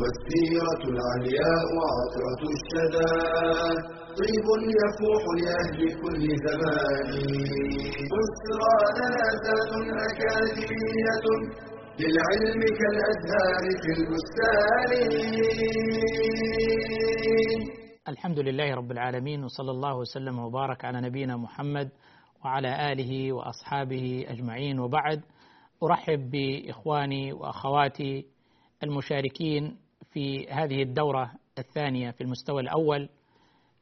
والسيرة العلياء عطرة الشدى. طيب يفوح لأهل كل زمان. بسرى زاد أكاديمية للعلم كالأزهار في البستان. الحمد لله رب العالمين وصلى الله وسلم وبارك على نبينا محمد وعلى آله وأصحابه أجمعين. وبعد أرحب بإخواني وأخواتي المشاركين في هذه الدورة الثانية في المستوى الأول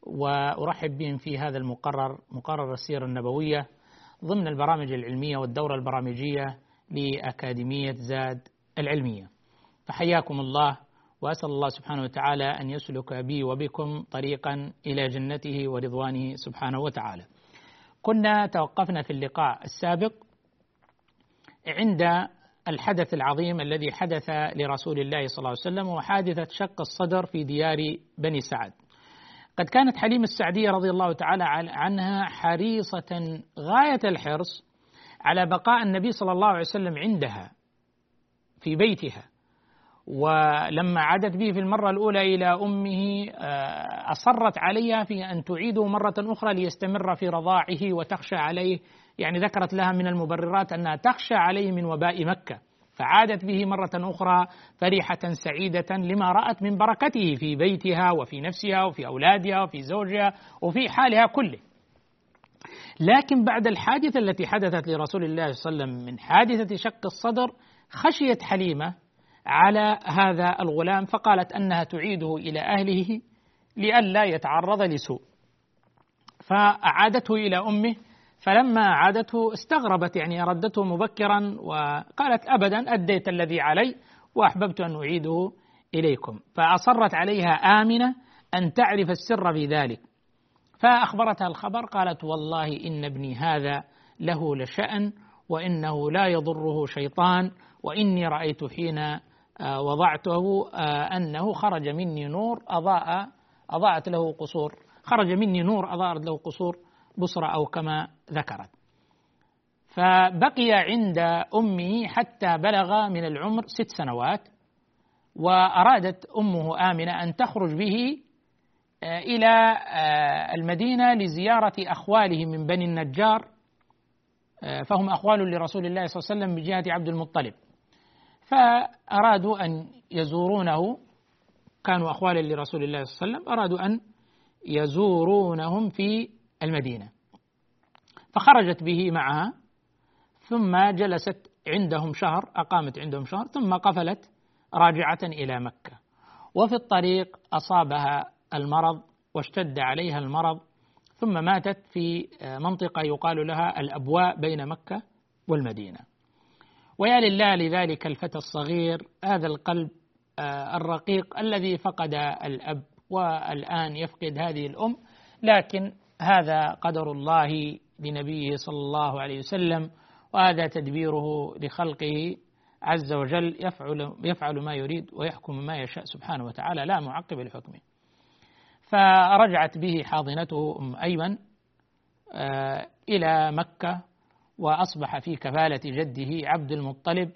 وأرحب بهم في هذا المقرر مقرر السيرة النبوية ضمن البرامج العلمية والدورة البرامجية لأكاديمية زاد العلمية. فحياكم الله وأسأل الله سبحانه وتعالى أن يسلك بي وبكم طريقا إلى جنته ورضوانه سبحانه وتعالى. كنا توقفنا في اللقاء السابق عند الحدث العظيم الذي حدث لرسول الله صلى الله عليه وسلم وحادثة شق الصدر في ديار بني سعد. قد كانت حليمة السعدية رضي الله تعالى عنها حريصة غاية الحرص على بقاء النبي صلى الله عليه وسلم عندها في بيتها. ولما عادت به في المرة الأولى إلى أمه أصرت عليها في أن تعيده مرة أخرى ليستمر في رضاعه وتخشى عليه يعني ذكرت لها من المبررات أنها تخشى عليه من وباء مكة فعادت به مرة أخرى فرحة سعيدة لما رأت من بركته في بيتها وفي نفسها وفي أولادها وفي زوجها وفي حالها كله. لكن بعد الحادثة التي حدثت لرسول الله صلى الله عليه وسلم من حادثة شق الصدر خشيت حليمة على هذا الغلام فقالت أنها تعيده إلى أهله لئلا يتعرض لسوء. فأعادته إلى أمه فلما عادته استغربت يعني ردته مبكرا وقالت ابدا أديت الذي علي وأحببت أن أعيده إليكم. فأصرت عليها آمنة أن تعرف السر في ذلك. فأخبرتها الخبر قالت والله إن ابني هذا له لشأن وإنه لا يضره شيطان وإني رأيت حين وضعته أنه خرج مني نور أضاء أضاءت له قصور خرج مني نور أضاءت له قصور بصرة أو كما ذكرت. فبقي عند أمه حتى بلغ من العمر ست سنوات وأرادت أمه آمنة أن تخرج به إلى المدينة لزيارة أخواله من بني النجار فهم أخوال لرسول الله صلى الله عليه وسلم بجهة عبد المطلب. فأرادوا أن يزورونه كانوا أخوالا لرسول الله صلى الله عليه وسلم أرادوا أن يزورونهم في المدينة. فخرجت به معها ثم جلست عندهم شهر أقامت عندهم شهر ثم قفلت راجعة إلى مكة. وفي الطريق أصابها المرض واشتد عليها المرض ثم ماتت في منطقة يقال لها الأبواء بين مكة والمدينة. ويا لله لذلك الفتى الصغير هذا القلب الرقيق الذي فقد الأب والآن يفقد هذه الأم لكن هذا قدر الله لنبيه صلى الله عليه وسلم وهذا تدبيره لخلقه عز وجل يفعل يفعل ما يريد ويحكم ما يشاء سبحانه وتعالى لا معقب لحكمه. فرجعت به حاضنته أم أيمن إلى مكة وأصبح في كفالة جده عبد المطلب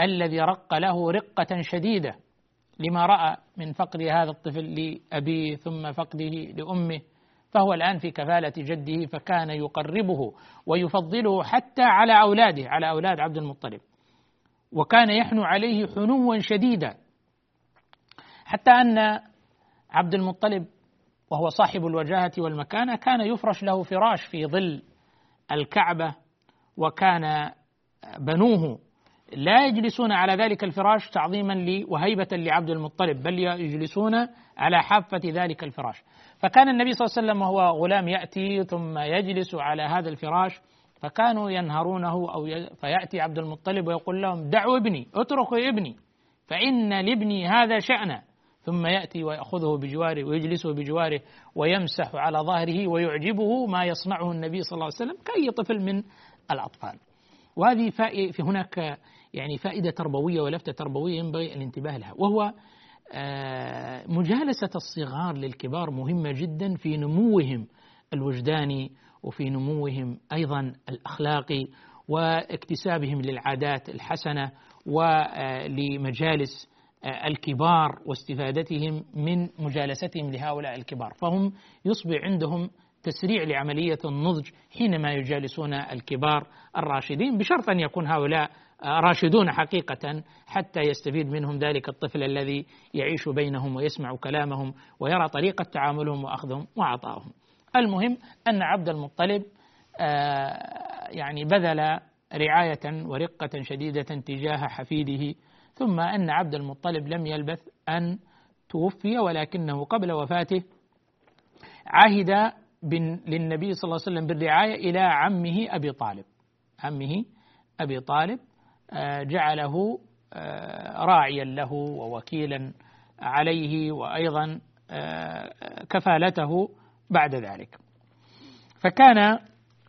الذي رق له رقة شديدة لما رأى من فقد هذا الطفل لأبيه ثم فقده لأمه فهو الآن في كفالة جده فكان يقربه ويفضله حتى على أولاده على أولاد عبد المطلب. وكان يحنو عليه حنوا شديدا. حتى أن عبد المطلب وهو صاحب الوجاهة والمكانة كان يفرش له فراش في ظل الكعبة وكان بنوه. لا يجلسون على ذلك الفراش تعظيما لي وهيبة لعبد المطلب بل يجلسون على حافة ذلك الفراش. فكان النبي صلى الله عليه وسلم وهو غلام يأتي ثم يجلس على هذا الفراش فكانوا ينهرونه أو ي... فيأتي عبد المطلب ويقول لهم دعوا ابني اتركوا ابني فإن لابني هذا شأنا ثم يأتي ويأخذه بجواره ويجلسه بجواره ويمسح على ظهره ويعجبه ما يصنعه النبي صلى الله عليه وسلم كأي طفل من الأطفال. وهذه في هناك يعني فائدة تربوية ولفتة تربوية ينبغي الانتباه لها وهو مجالسة الصغار للكبار مهمة جدا في نموهم الوجداني وفي نموهم أيضا الأخلاقي واكتسابهم للعادات الحسنة ولمجالس آه، الكبار واستفادتهم من مجالستهم لهؤلاء الكبار. فهم يصبح عندهم تسريع لعملية النضج حينما يجالسون الكبار الراشدين بشرط أن يكون هؤلاء راشدون حقيقة حتى يستفيد منهم ذلك الطفل الذي يعيش بينهم ويسمع كلامهم ويرى طريقة تعاملهم وأخذهم وعطائهم المهم أن عبد المطلب آه، يعني بذل رعاية ورقة شديدة تجاه حفيده ثم أن عبد المطلب لم يلبث أن توفي ولكنه قبل وفاته عهد للنبي صلى الله عليه وسلم بالرعاية إلى عمه أبي طالب. عمه أبي طالب جعله آه، راعيا له ووكيلا عليه وأيضا آه، كفالته بعد ذلك. فكان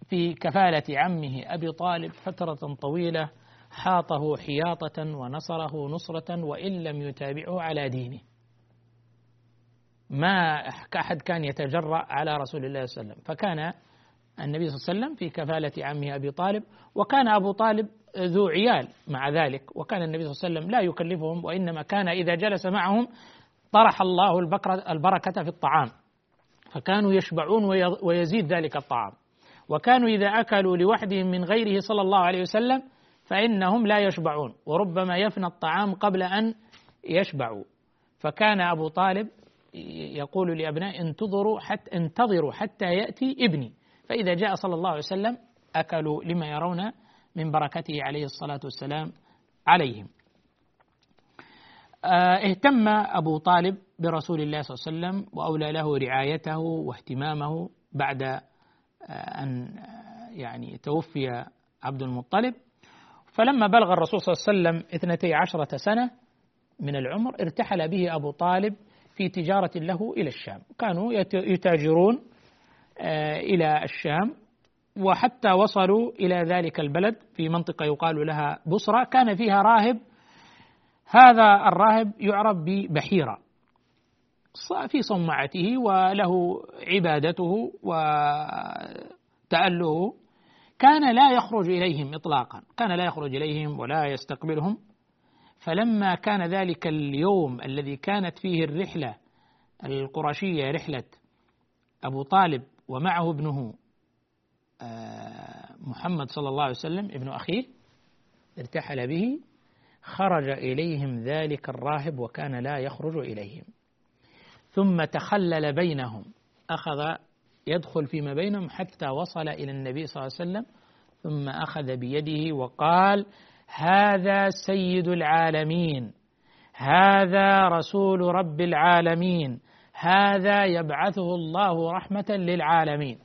في كفالة عمه أبي طالب فترة طويلة حاطه حياطة ونصره نصرة وإن لم يتابعه على دينه. ما أحد كان يتجرأ على رسول الله صلى الله عليه وسلم. فكان النبي صلى الله عليه وسلم في كفالة عمه أبي طالب وكان أبو طالب ذو عيال مع ذلك وكان النبي صلى الله عليه وسلم لا يكلفهم وإنما كان إذا جلس معهم طرح الله البركة في الطعام فكانوا يشبعون ويزيد ذلك الطعام. وكانوا إذا أكلوا لوحدهم من غيره صلى الله عليه وسلم فإنهم لا يشبعون وربما يفنى الطعام قبل أن يشبعوا. فكان أبو طالب يقول لأبنائه انتظروا حتى انتظروا حتى يأتي ابني. فإذا جاء صلى الله عليه وسلم أكلوا لما يرون من بركته عليه الصلاة والسلام عليهم. آه، اهتم أبو طالب برسول الله صلى الله عليه وسلم وأولى له رعايته واهتمامه بعد آه، أن آه، يعني توفي عبد المطلب. فلما بلغ الرسول صلى الله عليه وسلم اثنتي عشرة سنة من العمر ارتحل به أبو طالب في تجارة له إلى الشام. كانوا يتاجرون إلى الشام وحتى وصلوا إلى ذلك البلد في منطقة يقال لها بصرة كان فيها راهب. هذا الراهب يعرف ببحيرة. في صومعته وله عبادته وتأله كان لا يخرج إليهم إطلاقا. كان لا يخرج إليهم ولا يستقبلهم. فلما كان ذلك اليوم الذي كانت فيه الرحلة القرشية رحلة أبو طالب ومعه ابنه محمد صلى الله عليه وسلم ابن أخيه ارتحل به خرج إليهم ذلك الراهب وكان لا يخرج إليهم. ثم تخلل بينهم أخذ يدخل فيما بينهم حتى وصل إلى النبي صلى الله عليه وسلم ثم أخذ بيده وقال هذا سيد العالمين هذا رسول رب العالمين هذا يبعثه الله رحمة للعالمين.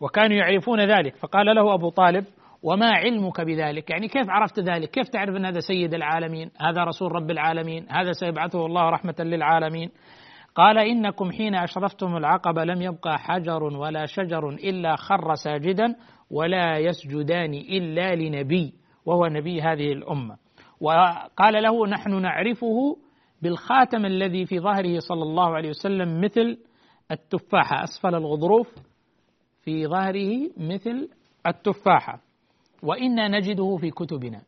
وكانوا يعرفون ذلك فقال له أبو طالب وما علمك بذلك؟ يعني كيف عرفت ذلك؟ كيف تعرف أن هذا سيد العالمين؟ هذا رسول رب العالمين؟ هذا سيبعثه الله رحمة للعالمين؟ قال إنكم حين أشرفتم العقبة لم يبقى حجر ولا شجر إلا خر ساجدا ولا يسجدان إلا لنبي وهو نبي هذه الأمة. وقال له نحن نعرفه بالخاتم الذي في ظهره صلى الله عليه وسلم مثل التفاحة أسفل الغضروف في ظهره مثل التفاحة وإنا نجده في كتبنا.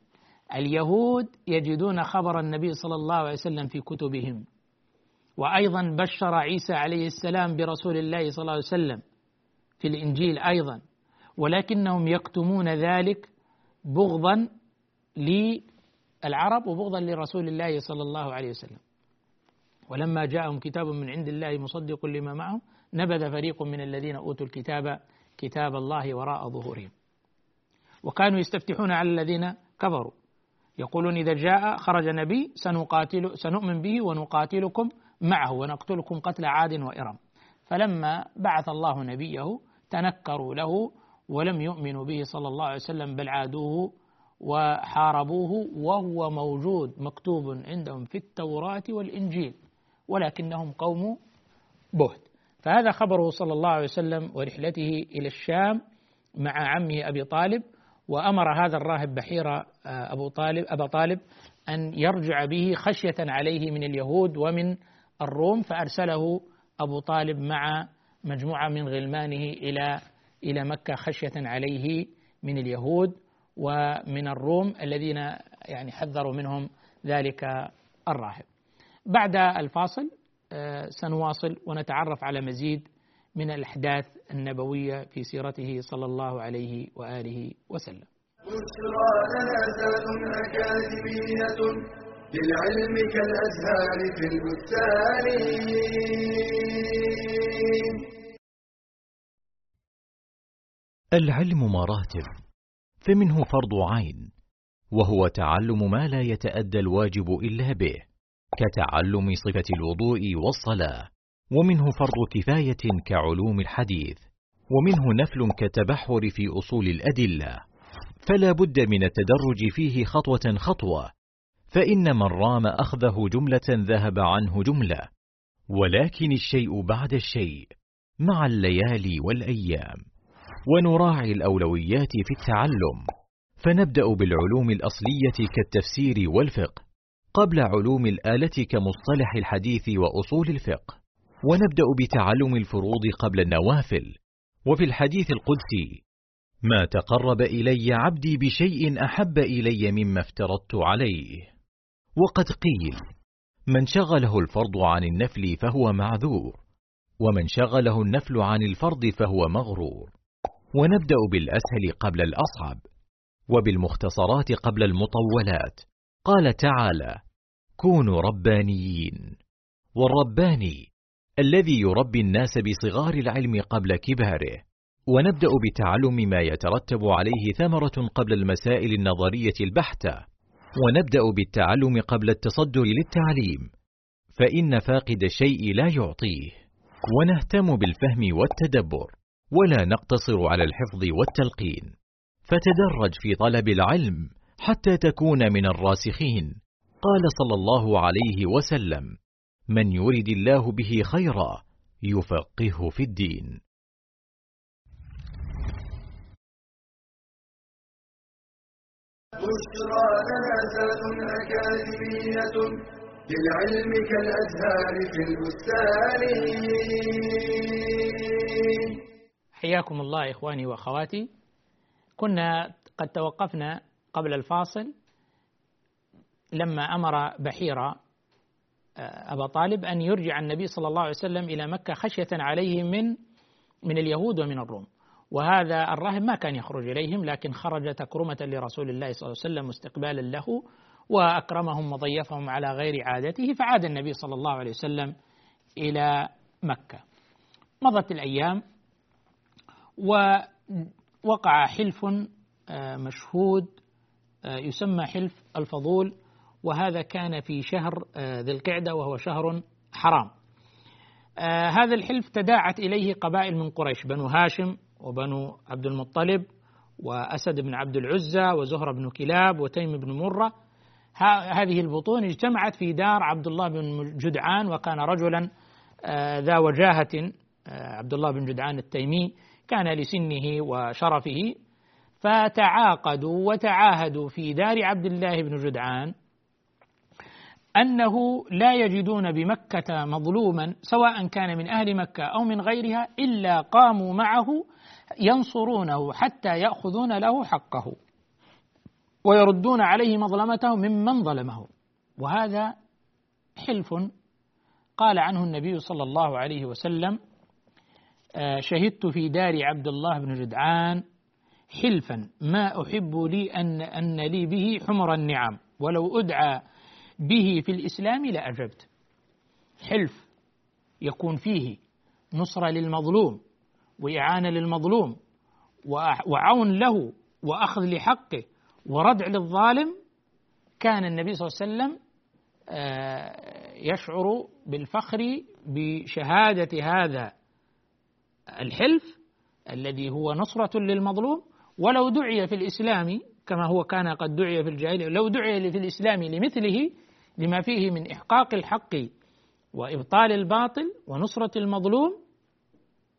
اليهود يجدون خبر النبي صلى الله عليه وسلم في كتبهم. وأيضا بشر عيسى عليه السلام برسول الله صلى الله عليه وسلم في الإنجيل أيضا. ولكنهم يكتمون ذلك بغضا للعرب وبغضا لرسول الله صلى الله عليه وسلم. ولما جاءهم كتاب من عند الله مصدق لما معهم نبذ فريق من الذين أوتوا الكتاب كتاب الله وراء ظهورهم. وكانوا يستفتحون على الذين كفروا. يقولون إذا جاء خرج نبي سنقاتل سنؤمن به ونقاتلكم معه ونقتلكم قتل عاد وإرم. فلما بعث الله نبيه تنكروا له ولم يؤمنوا به صلى الله عليه وسلم بل عادوه وحاربوه وهو موجود مكتوب عندهم في التوراة والإنجيل ولكنهم قوم بهت. فهذا خبره صلى الله عليه وسلم ورحلته إلى الشام مع عمه أبي طالب وأمر هذا الراهب بحيرة آه، أبو طالب أبا طالب أن يرجع به خشية عليه من اليهود ومن الروم فأرسله أبو طالب مع مجموعة من غلمانه إلى إلى مكة خشية عليه من اليهود. ومن الروم الذين يعني حذروا منهم ذلك الراهب. بعد الفاصل آه، سنواصل ونتعرف على مزيد من الأحداث النبوية في سيرته صلى الله عليه وآله وسلم. بشرى لنا أكاديمية للعلم كالأزهار في البستان. العلم مراتب فمنه فرض عين وهو تعلم ما لا يتأدى الواجب إلا به كتعلم صفة الوضوء والصلاة ومنه فرض كفاية كعلوم الحديث ومنه نفل كالتبحر في أصول الأدلة. فلا بد من التدرج فيه خطوة خطوة فإن من رام أخذه جملة ذهب عنه جملة ولكن الشيء بعد الشيء مع الليالي والأيام. ونراعي الأولويات في التعلم. فنبدأ بالعلوم الأصلية كالتفسير والفقه قبل علوم الآلة كمصطلح الحديث وأصول الفقه. ونبدأ بتعلم الفروض قبل النوافل. وفي الحديث القدسي ما تقرب إلي عبدي بشيء أحب إلي مما افترضت عليه. وقد قيل من شغله الفرض عن النفل فهو معذور ومن شغله النفل عن الفرض فهو مغرور. ونبدأ بالأسهل قبل الأصعب وبالمختصرات قبل المطولات. قال تعالى كونوا ربانيين والرباني الذي يربي الناس بصغار العلم قبل كباره. ونبدأ بتعلم ما يترتب عليه ثمرة قبل المسائل النظرية البحتة. ونبدأ بالتعلم قبل التصدر للتعليم. فإن فاقد الشيء لا يعطيه. ونهتم بالفهم والتدبر. ولا نقتصر على الحفظ والتلقين. فتدرج في طلب العلم حتى تكون من الراسخين. قال صلى الله عليه وسلم من يرد الله به خيرا يفقهه في الدين. بشرى أكاديمية للعلم كالأزهار في البستان. حياكم الله إخواني وأخواتي. كنا قد توقفنا قبل الفاصل لما أمر بحيرة آه، أبا طالب أن يرجع النبي صلى الله عليه وسلم إلى مكة خشية عليه من من اليهود ومن الروم. وهذا الراهب ما كان يخرج إليهم لكن خرج تكرمة لرسول الله صلى الله عليه وسلم استقبالا له وأكرمهم وضيفهم على غير عادته فعاد النبي صلى الله عليه وسلم إلى مكة. مضت الأيام ووقع حلف آه، مشهود آه، يسمى حلف الفضول وهذا كان في شهر آه، ذي القعدة وهو شهر حرام. هذا الحلف تداعت إليه قبائل من قريش بنو هاشم وبنو عبد المطلب وأسد بن عبد العزى وزهرة بن كلاب وتيم بن مرة. هذه البطون اجتمعت في دار عبد الله بن جدعان وكان رجلا ذا وجاهة عبد الله بن جدعان التيمي. كان لسنه وشرفه فتعاقدوا وتعاهدوا في دار عبد الله بن جدعان أنه لا يجدون بمكة مظلوما سواء كان من أهل مكة أو من غيرها إلا قاموا معه ينصرونه حتى يأخذون له حقه ويردون عليه مظلمته ممن ظلمه. وهذا حلف قال عنه النبي صلى الله عليه وسلم شهدت في دار عبد الله بن جدعان حلفا ما أحب لي أن, أن لي به حمر النعم. ولو أدعى به في الإسلام لأجبت حلف يكون فيه نصرة للمظلوم وإعانة للمظلوم وعون له وأخذ لحقه وردع للظالم. كان النبي صلى الله عليه وسلم آه، يشعر بالفخر بشهادة هذا الحلف الذي هو نصرة للمظلوم ولو دعي في الإسلام كما هو كان قد دعي في الجاهلية لو دعي في الإسلام لمثله لما فيه من إحقاق الحق وإبطال الباطل ونصرة المظلوم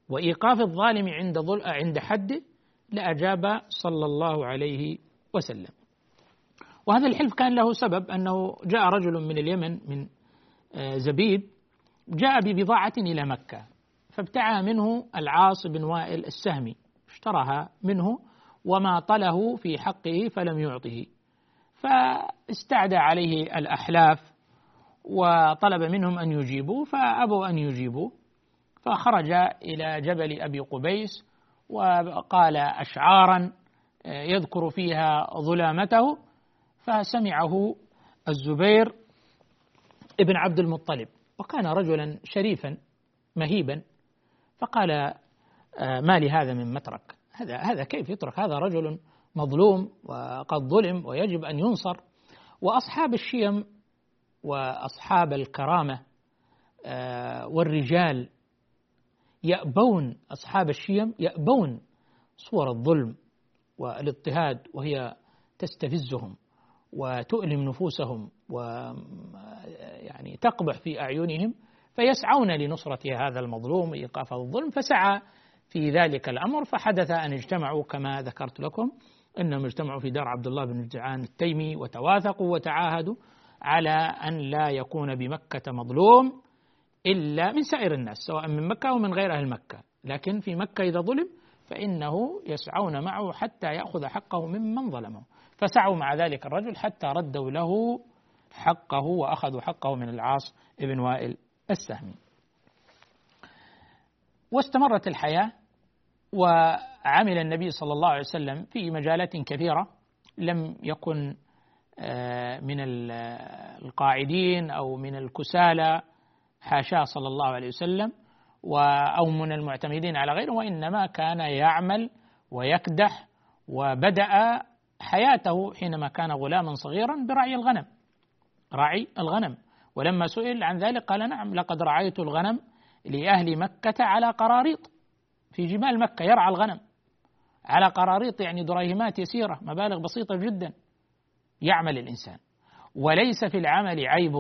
وإيقاف الظالم عند عند حده لأجاب صلى الله عليه وسلم. وهذا الحلف كان له سبب أنه جاء رجل من اليمن من آه، زبيب جاء ببضاعة إلى مكة. فابتاع منه العاص بن وائل السهمي اشتراها منه وما طله في حقه فلم يعطه. فاستعدى عليه الأحلاف وطلب منهم أن يجيبوا فأبوا أن يجيبوا فخرج إلى جبل أبي قبيس وقال أشعارا يذكر فيها ظلامته. فسمعه الزبير ابن عبد المطلب وكان رجلا شريفا مهيبا. فقال ما لهذا من مترك. هذا هذا كيف يترك؟ هذا رجل مظلوم وقد ظلم ويجب أن ينصر. وأصحاب الشيم وأصحاب الكرامة آه، والرجال يأبون أصحاب الشيم يأبون صور الظلم والاضطهاد وهي تستفزهم وتؤلم نفوسهم ويعني تقبح في أعينهم. فيسعون لنصرة هذا المظلوم وإيقاف الظلم فسعى في ذلك الأمر فحدث أن اجتمعوا كما ذكرت لكم أنهم اجتمعوا في دار عبد الله بن الجعان التيمي وتواثقوا وتعاهدوا على أن لا يكون بمكة مظلوم إلا من سائر الناس سواء من مكة أو من غير أهل مكة. لكن في مكة إذا ظلم فإنه يسعون معه حتى يأخذ حقه ممن ظلمه. فسعوا مع ذلك الرجل حتى ردوا له حقه وأخذوا حقه من العاص ابن وائل. السهمي. واستمرت الحياة وعمل النبي صلى الله عليه وسلم في مجالات كثيرة لم يكن آه، من القاعدين أو من الكسالى حاشاه صلى الله عليه وسلم أو من المعتمدين على غيره وإنما كان يعمل ويكدح وبدأ حياته حينما كان غلاما صغيرا برعي الغنم رعي الغنم. ولما سئل عن ذلك قال نعم لقد رعيت الغنم لأهل مكة على قراريط في جمال مكة يرعى الغنم على قراريط يعني دريهمات يسيرة مبالغ بسيطة جدا يعمل الإنسان. وليس في العمل عيب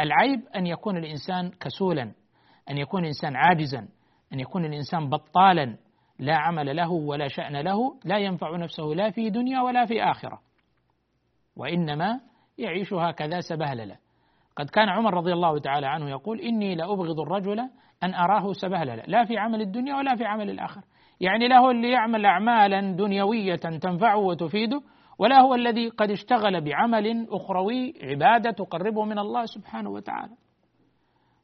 العيب أن يكون الإنسان كسولا أن يكون الإنسان عاجزا أن يكون الإنسان بطالا لا عمل له ولا شأن له لا ينفع نفسه لا في دنيا ولا في آخرة. وإنما يعيش هكذا سبهللا قد كان عمر رضي الله تعالى عنه يقول إني لأبغض الرجل أن أراه سبهللا لا في عمل الدنيا ولا في عمل الآخرة يعني له اللي يعمل أعمالا دنيوية تنفعه وتفيده ولا هو الذي قد اشتغل بعمل أخروي عبادة تقربه من الله سبحانه وتعالى.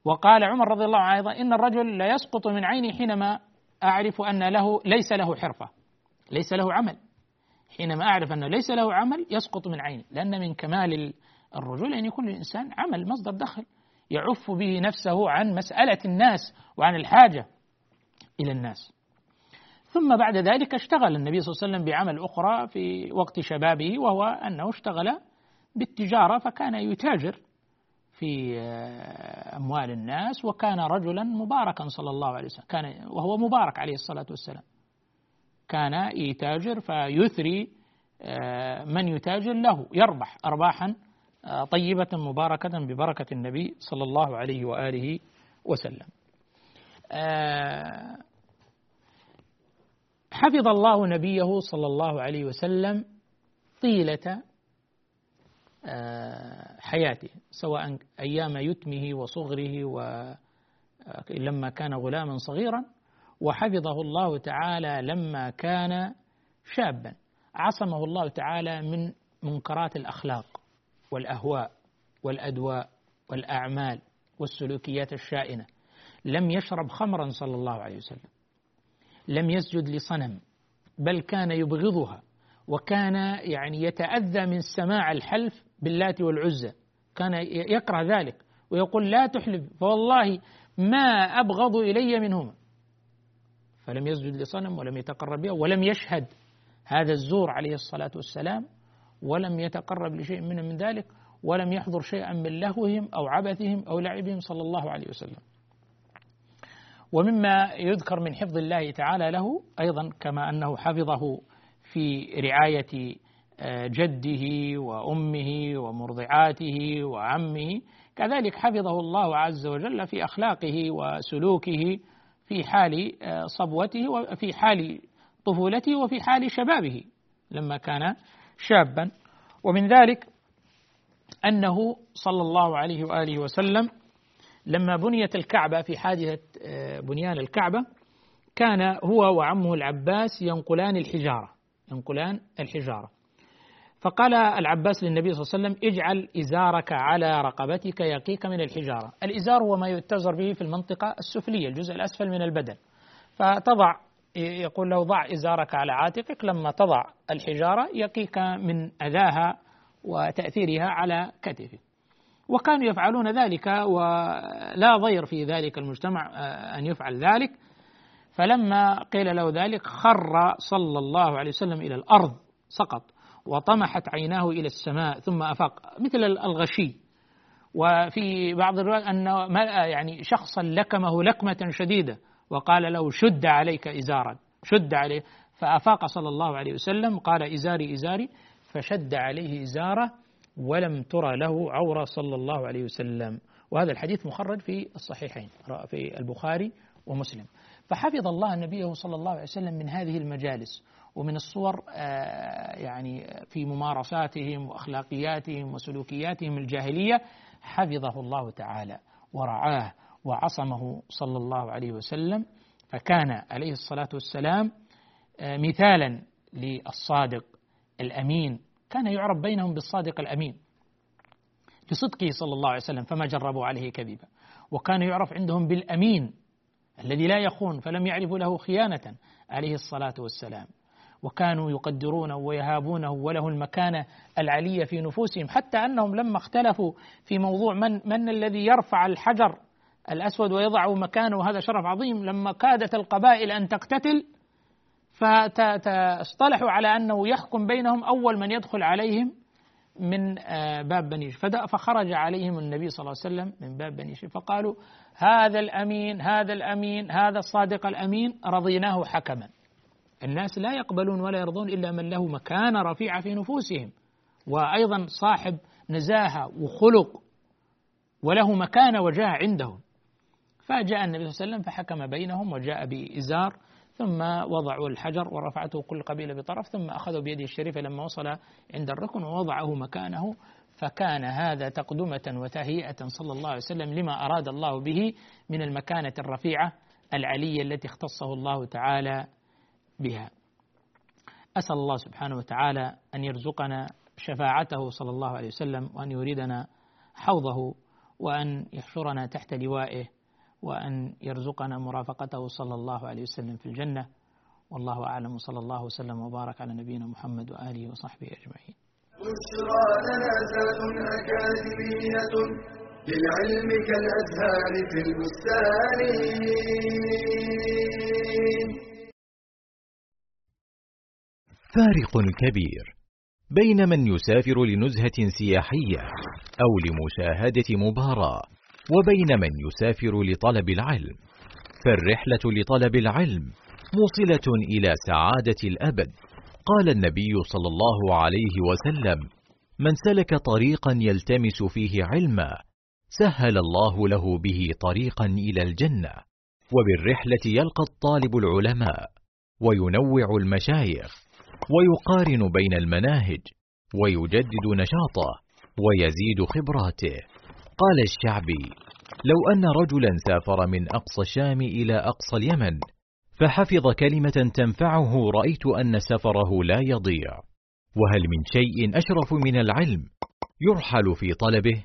وقال عمر رضي الله عنه أيضا إن الرجل لا يسقط من عيني حينما أعرف أن له ليس له حرفة ليس له عمل. حينما أعرف أنه ليس له عمل يسقط من عيني لأن من كمال الرجل أن يكون الإنسان عمل مصدر دخل يعف به نفسه عن مسألة الناس وعن الحاجة إلى الناس. ثم بعد ذلك اشتغل النبي صلى الله عليه وسلم بعمل أخرى في وقت شبابه وهو أنه اشتغل بالتجارة فكان يتاجر في آه، أموال الناس وكان رجلا مباركا صلى الله عليه وسلم. كان وهو مبارك عليه الصلاة والسلام. كان يتاجر فيثري آه، من يتاجر له يربح أرباحا طيبة مباركة ببركة النبي صلى الله عليه وآله وسلم. حفظ الله نبيه صلى الله عليه وسلم طيلة آه، حياته سواء أيام يتمه وصغره ولما كان غلاما صغيرا وحفظه الله تعالى لما كان شابا. عصمه الله تعالى من منكرات الأخلاق. والأهواء والأدواء والأعمال والسلوكيات الشائنة. لم يشرب خمرا صلى الله عليه وسلم. لم يسجد لصنم. بل كان يبغضها. وكان يعني يتأذى من سماع الحلف باللات والعزى. كان يكره ذلك. ويقول لا تحلف. فوالله ما أبغض إلي منهما. فلم يسجد لصنم ولم يتقرب بها ولم يشهد. هذا الزور عليه الصلاة والسلام ولم يتقرب لشيء منه من ذلك ولم يحضر شيئا من لهوهم أو عبثهم أو لعبهم صلى الله عليه وسلم. ومما يذكر من حفظ الله تعالى له أيضا كما أنه حفظه في رعاية آه، جده وأمه ومرضعاته وعمه. كذلك حفظه الله عز وجل في أخلاقه وسلوكه في حال آه، صبوته وفي حال طفولته وفي حال شبابه. لما كان شابا. ومن ذلك أنه صلى الله عليه وآله وسلم لما بنيت الكعبة في حادثة آه، بنيان الكعبة كان هو وعمه العباس ينقلان الحجارة ينقلان الحجارة. فقال العباس للنبي صلى الله عليه وسلم اجعل إزارك على رقبتك يقيك من الحجارة. الإزار هو ما يتزر به في المنطقة السفلية الجزء الأسفل من البدن. فتضع يقول له ضع إزارك على عاتقك لما تضع الحجارة يقيك من أذاها وتأثيرها على كتفك. وكانوا يفعلون ذلك ولا ضير في ذلك المجتمع آه، أن يفعل ذلك. فلما قيل له ذلك خر صلى الله عليه وسلم إلى الأرض سقط وطمحت عيناه إلى السماء ثم أفاق مثل الغشي. وفي بعض الروايات أن يعني شخصا لكمه لكمة شديدة. وقال له شد عليك إزارا. شد عليه. فأفاق صلى الله عليه وسلم قال إزاري إزاري. فشد عليه إزارة ولم ترى له عورة صلى الله عليه وسلم. وهذا الحديث مخرج في الصحيحين في البخاري ومسلم. فحفظ الله نبيه صلى الله عليه وسلم من هذه المجالس ومن الصور آه، يعني في ممارساتهم وأخلاقياتهم وسلوكياتهم الجاهلية حفظه الله تعالى ورعاه. وعصمه صلى الله عليه وسلم فكان عليه الصلاة والسلام آه، مثالا للصادق الأمين. كان يعرف بينهم بالصادق الأمين لصدقه صلى الله عليه وسلم فما جربوا عليه كذبا. وكان يعرف عندهم بالأمين الذي لا يخون فلم يعرفوا له خيانة عليه الصلاة والسلام. وكانوا يقدرونه ويهابونه وله المكانة العلية في نفوسهم حتى أنهم لما اختلفوا في موضوع من من الذي يرفع الحجر الأسود ويضعه مكانه هذا شرف عظيم. لما كادت القبائل أن تقتتل فاصطلحوا على أنه يحكم بينهم أول من يدخل عليهم من آه، باب بني فخرج عليهم النبي صلى الله عليه وسلم من باب بني فقالوا هذا الأمين هذا الأمين هذا الصادق الأمين رضيناه حكما. الناس لا يقبلون ولا يرضون إلا من له مكانة رفيعة في نفوسهم وأيضا صاحب نزاهة وخلق وله مكانة وجاه عندهم. فجاء النبي صلى الله عليه وسلم فحكم بينهم وجاء بإزار ثم وضعوا الحجر ورفعته كل قبيلة بطرف ثم أخذوا بيده الشريفة لما وصل عند الركن ووضعه مكانه فكان هذا تقدمة وتهيئة صلى الله عليه وسلم لما أراد الله به من المكانة الرفيعة العلية التي اختصه الله تعالى بها. أسأل الله سبحانه وتعالى أن يرزقنا شفاعته صلى الله عليه وسلم وأن يريدنا حوضه وأن يحشرنا تحت لوائه وأن يرزقنا مرافقته صلى الله عليه وسلم في الجنة. والله أعلم. صلى الله وسلم وبارك على نبينا محمد وآله وصحبه أجمعين. بشرى لنا أكاديمية للعلم كالأزهار في البستان فارق كبير بين من يسافر لنزهة سياحية أو لمشاهدة مباراة. وبين من يسافر لطلب العلم. فالرحلة لطلب العلم موصلة إلى سعادة الأبد. قال النبي صلى الله عليه وسلم من سلك طريقا يلتمس فيه علما سهل الله له به طريقا إلى الجنة. وبالرحلة يلقى الطالب العلماء وينوع المشايخ ويقارن بين المناهج ويجدد نشاطه ويزيد خبراته. قال الشعبي لو أن رجلا سافر من أقصى الشام إلى أقصى اليمن فحفظ كلمة تنفعه رأيت أن سفره لا يضيع. وهل من شيء أشرف من العلم يرحل في طلبه؟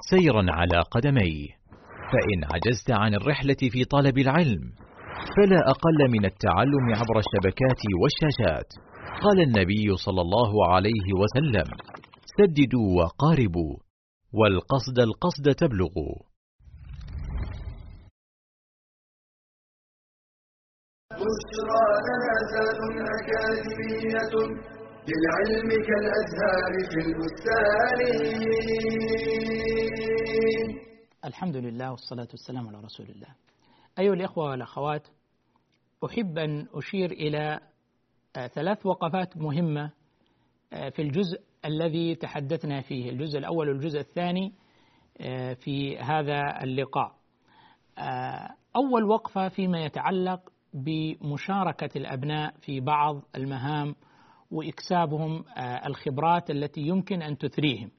سيرا على قدميه فإن عجزت عن الرحلة في طلب العلم فلا أقل من التعلم عبر الشبكات والشاشات. قال النبي صلى الله عليه وسلم سددوا وقاربوا والقصد القصد تبلغوا. بشرى أكاديمية للعلم كالأزهار في البستان. الحمد لله والصلاة والسلام على رسول الله. أيها الإخوة والأخوات أحب أن أشير إلى آه، ثلاث وقفات مهمة آه، في الجزء الذي تحدثنا فيه. الجزء الأول والجزء الثاني آه، في هذا اللقاء. أول وقفة فيما يتعلق بمشاركة الأبناء في بعض المهام وإكسابهم الخبرات التي يمكن أن تثريهم.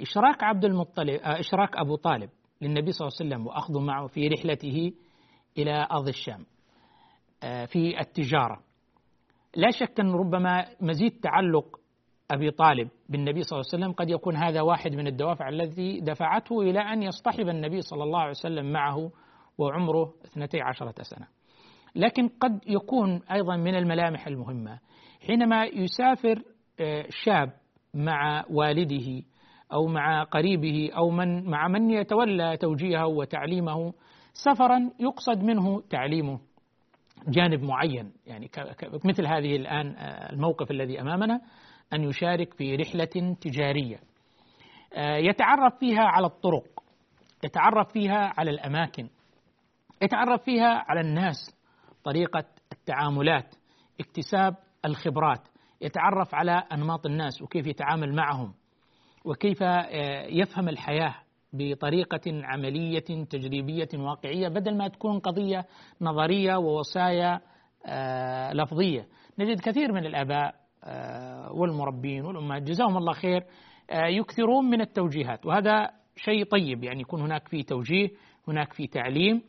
إشراك عبد المطلب إشراك أبو طالب للنبي صلى الله عليه وسلم وأخذه معه في رحلته إلى أرض الشام في التجارة. لا شك أن ربما مزيد تعلق أبي طالب بالنبي صلى الله عليه وسلم قد يكون هذا واحد من الدوافع التي دفعته إلى أن يصطحب النبي صلى الله عليه وسلم معه وعمره 12 سنة. لكن قد يكون أيضا من الملامح المهمة. حينما يسافر آه، شاب مع والده أو مع قريبه أو من مع من يتولى توجيهه وتعليمه سفرا يقصد منه تعليمه جانب معين. يعني مثل هذه الآن آه، الموقف الذي أمامنا أن يشارك في رحلة تجارية. آه، يتعرف فيها على الطرق يتعرف فيها على الأماكن يتعرف فيها على الناس. طريقة التعاملات اكتساب الخبرات يتعرف على أنماط الناس وكيف يتعامل معهم وكيف آه، يفهم الحياة بطريقة عملية تجريبية واقعية بدل ما تكون قضية نظرية ووصايا آه، لفظية. نجد كثير من الآباء آه، والمربين والأمهات جزاهم الله خير يكثرون من التوجيهات وهذا شيء طيب يعني يكون هناك في توجيه هناك في تعليم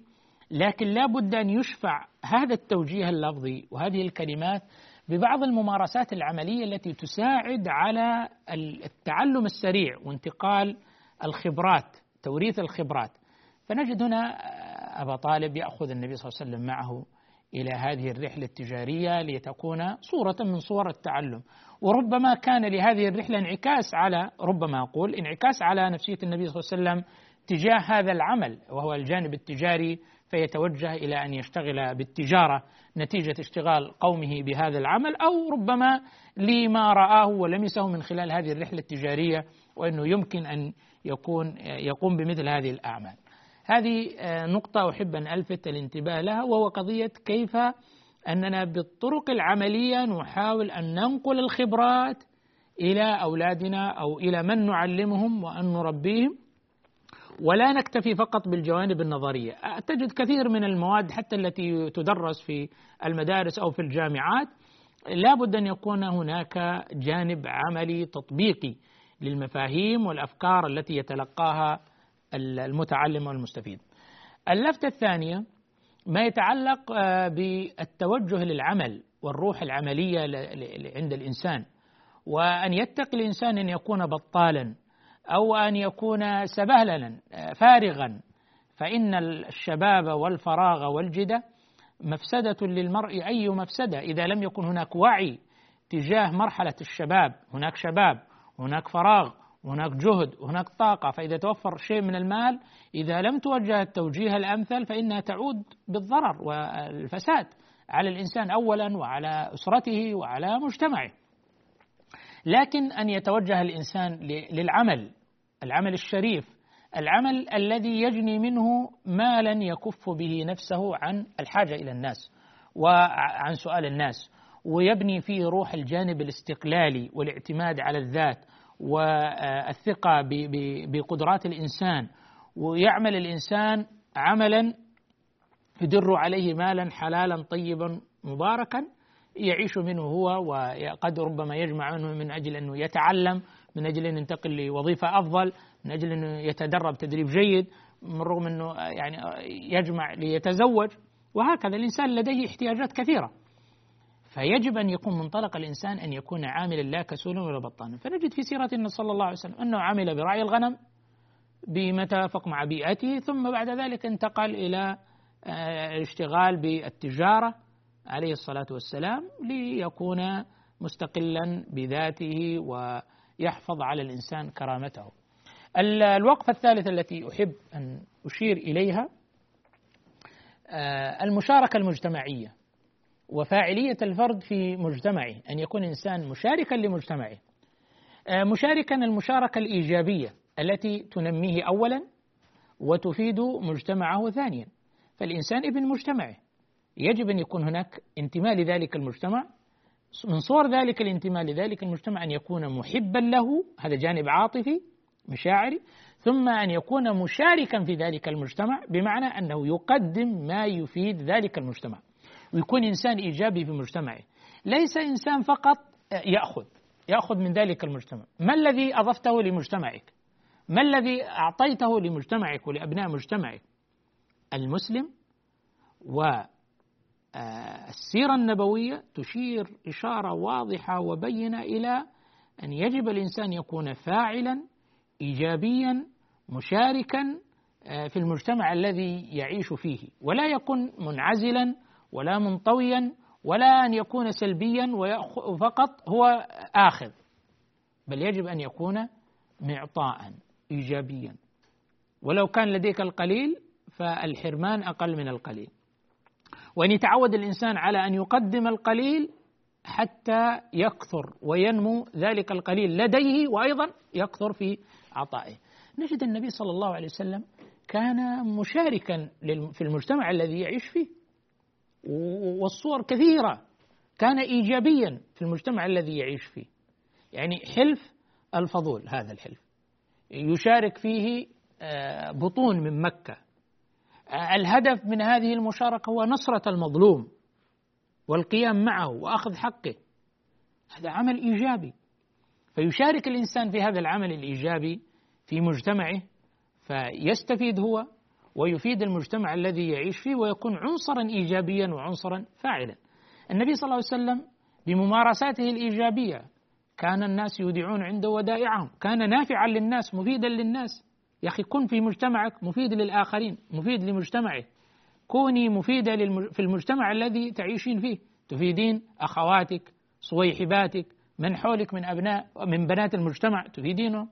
لكن لا بد أن يشفع هذا التوجيه اللفظي وهذه الكلمات ببعض الممارسات العملية التي تساعد على التعلم السريع وانتقال الخبرات توريث الخبرات. فنجد هنا أبا طالب يأخذ النبي صلى الله عليه وسلم معه إلى هذه الرحلة التجارية لتكون صورة من صور التعلم. وربما كان لهذه الرحلة انعكاس على ربما أقول انعكاس على نفسية النبي صلى الله عليه وسلم تجاه هذا العمل وهو الجانب التجاري فيتوجه إلى أن يشتغل بالتجارة نتيجة اشتغال قومه بهذا العمل أو ربما لما رآه ولمسه من خلال هذه الرحلة التجارية وأنه يمكن أن يكون يقوم بمثل هذه الأعمال. هذه نقطة أحب أن ألفت الانتباه لها وهو قضية كيف أننا بالطرق العملية نحاول أن ننقل الخبرات إلى أولادنا أو إلى من نعلمهم وأن نربيهم ولا نكتفي فقط بالجوانب النظرية، تجد كثير من المواد حتى التي تدرس في المدارس أو في الجامعات لابد أن يكون هناك جانب عملي تطبيقي للمفاهيم والأفكار التي يتلقاها المتعلم والمستفيد. اللفته الثانية ما يتعلق آه، بالتوجه للعمل والروح العملية عند الإنسان وأن يتقي الإنسان أن يكون بطالا أو أن يكون سبهللا فارغا. فإن الشباب والفراغ والجدة مفسدة للمرء أي مفسدة؟ إذا لم يكن هناك وعي تجاه مرحلة الشباب هناك شباب هناك فراغ هناك جهد هناك طاقة. فإذا توفر شيء من المال إذا لم توجه التوجيه الأمثل فإنها تعود بالضرر والفساد على الإنسان أولا وعلى أسرته وعلى مجتمعه. لكن أن يتوجه الإنسان للعمل العمل الشريف العمل الذي يجني منه مالا يكف به نفسه عن الحاجة إلى الناس وعن سؤال الناس ويبني فيه روح الجانب الاستقلالي والاعتماد على الذات والثقة بقدرات الإنسان ويعمل الإنسان عملا يدر عليه مالا حلالا طيبا مباركا يعيش منه هو وقد ربما يجمع منه من أجل أنه يتعلم من أجل أن ينتقل لوظيفة أفضل من أجل انه يتدرب تدريب جيد من رغم أنه يعني يجمع ليتزوج. وهكذا الإنسان لديه احتياجات كثيرة. فيجب أن يكون منطلق الإنسان أن يكون عاملا لا كسولا ولا بطانا. فنجد في سيرة النبي صلى الله عليه وسلم أنه عمل برعي الغنم بما توافق مع بيئته ثم بعد ذلك انتقل إلى الاشتغال بالتجارة عليه الصلاة والسلام ليكون مستقلا بذاته ويحفظ على الإنسان كرامته. الوقفة الثالثة التي أحب أن أشير إليها آه، المشاركة المجتمعية وفاعلية الفرد في مجتمعه أن يكون إنسان مشاركا لمجتمعه. آه، مشاركا المشاركة الإيجابية التي تنميه أولا وتفيد مجتمعه ثانيا. فالإنسان ابن مجتمعه. يجب أن يكون هناك انتماء لذلك المجتمع من صور ذلك الانتماء لذلك المجتمع أن يكون محبا له هذا جانب عاطفي مشاعري ثم أن يكون مشاركا في ذلك المجتمع بمعنى أنه يقدم ما يفيد ذلك المجتمع. ويكون إنسان إيجابي في مجتمعه. ليس إنسان فقط يأخذ يأخذ من ذلك المجتمع. ما الذي أضفته لمجتمعك؟ ما الذي أعطيته لمجتمعك ولأبناء مجتمعك؟ المسلم والسيرة النبوية تشير إشارة واضحة وبينة إلى أن يجب الإنسان يكون فاعلا إيجابيا مشاركا آه، في المجتمع الذي يعيش فيه ولا يكون منعزلا ولا منطويا ولا أن يكون سلبيا فقط هو آخذ بل يجب أن يكون معطاء إيجابيا. ولو كان لديك القليل فالحرمان أقل من القليل. وأن يتعود الإنسان على أن يقدم القليل حتى يكثر وينمو ذلك القليل لديه وأيضا يكثر في عطائه. نجد النبي صلى الله عليه وسلم كان مشاركا في المجتمع الذي يعيش فيه. والصور كثيرة. كان إيجابيا في المجتمع الذي يعيش فيه. يعني حلف الفضول هذا الحلف. يشارك فيه آه، بطون من مكة. الهدف من هذه المشاركة هو نصرة المظلوم والقيام معه وأخذ حقه هذا عمل إيجابي فيشارك الإنسان في هذا العمل الإيجابي في مجتمعه فيستفيد هو ويفيد المجتمع الذي يعيش فيه ويكون عنصرا ايجابيا وعنصرا فاعلا. النبي صلى الله عليه وسلم بممارساته الإيجابية كان الناس يودعون عنده ودائعهم، كان نافعا للناس مفيدا للناس. يا أخي كن في مجتمعك مفيد للآخرين، مفيد لمجتمعك. كوني مفيده في المجتمع الذي تعيشين فيه، تفيدين أخواتك، صويحباتك، من حولك من أبناء من بنات المجتمع تفيدينهم.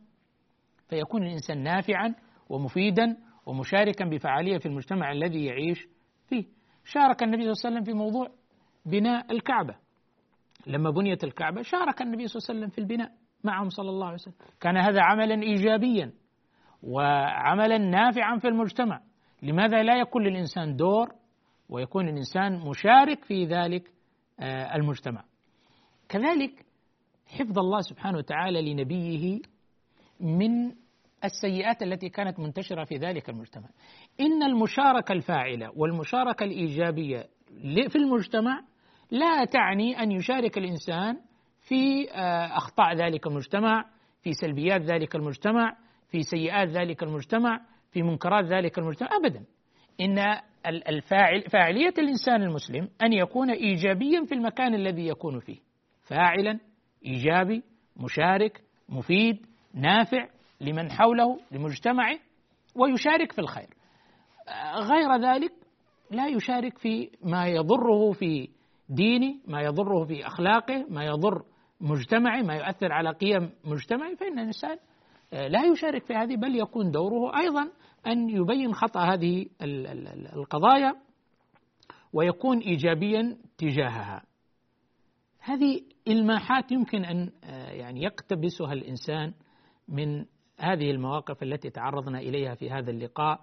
فيكون الإنسان نافعا ومفيدا ومشاركا بفعالية في المجتمع الذي يعيش فيه. شارك النبي صلى الله عليه وسلم في موضوع بناء الكعبة. لما بنيت الكعبة شارك النبي صلى الله عليه وسلم في البناء معهم صلى الله عليه وسلم. كان هذا عملا إيجابيا. وعملا نافعا في المجتمع لماذا لا يكون للإنسان دور ويكون الإنسان مشارك في ذلك آه، المجتمع كذلك حفظ الله سبحانه وتعالى لنبيه من السيئات التي كانت منتشرة في ذلك المجتمع. إن المشاركة الفاعلة والمشاركة الإيجابية في المجتمع لا تعني أن يشارك الإنسان في آه، أخطاء ذلك المجتمع، في سلبيات ذلك المجتمع، في سيئات ذلك المجتمع، في منكرات ذلك المجتمع، ابدا. إن الفاعل فاعلية الإنسان المسلم أن يكون ايجابيا في المكان الذي يكون فيه. فاعلا، إيجابي، مشارك، مفيد، نافع لمن حوله لمجتمعه ويشارك في الخير غير ذلك لا يشارك في ما يضره في دينه ما يضره في أخلاقه ما يضر مجتمعه ما يؤثر على قيم مجتمعه فإن الإنسان لا يشارك في هذه بل يكون دوره أيضا أن يبين خطأ هذه القضايا ويكون إيجابيا تجاهها. هذه إلماحات يمكن أن يعني يقتبسها الإنسان من هذه المواقف التي تعرضنا إليها في هذا اللقاء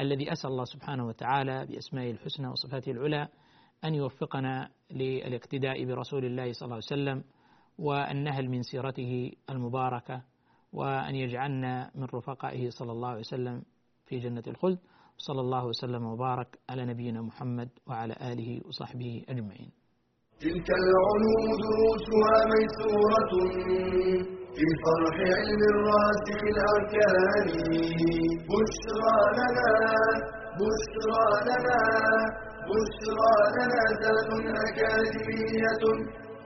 الذي أسأل الله سبحانه وتعالى بأسمائه الحسنى وصفاته العلى أن يوفقنا للاقتداء برسول الله صلى الله عليه وسلم والنهل من سيرته المباركة وأن يجعلنا من رفقائه صلى الله عليه وسلم في جنة الخلد. صلى الله وسلم وبارك على نبينا محمد وعلى آله وصحبه أجمعين. تلك العلوم دروسها ميسورة في فرح علم الراسخ الأركان. بشرى لنا بشرى لنا بشرى لنا ذات أكاديمية.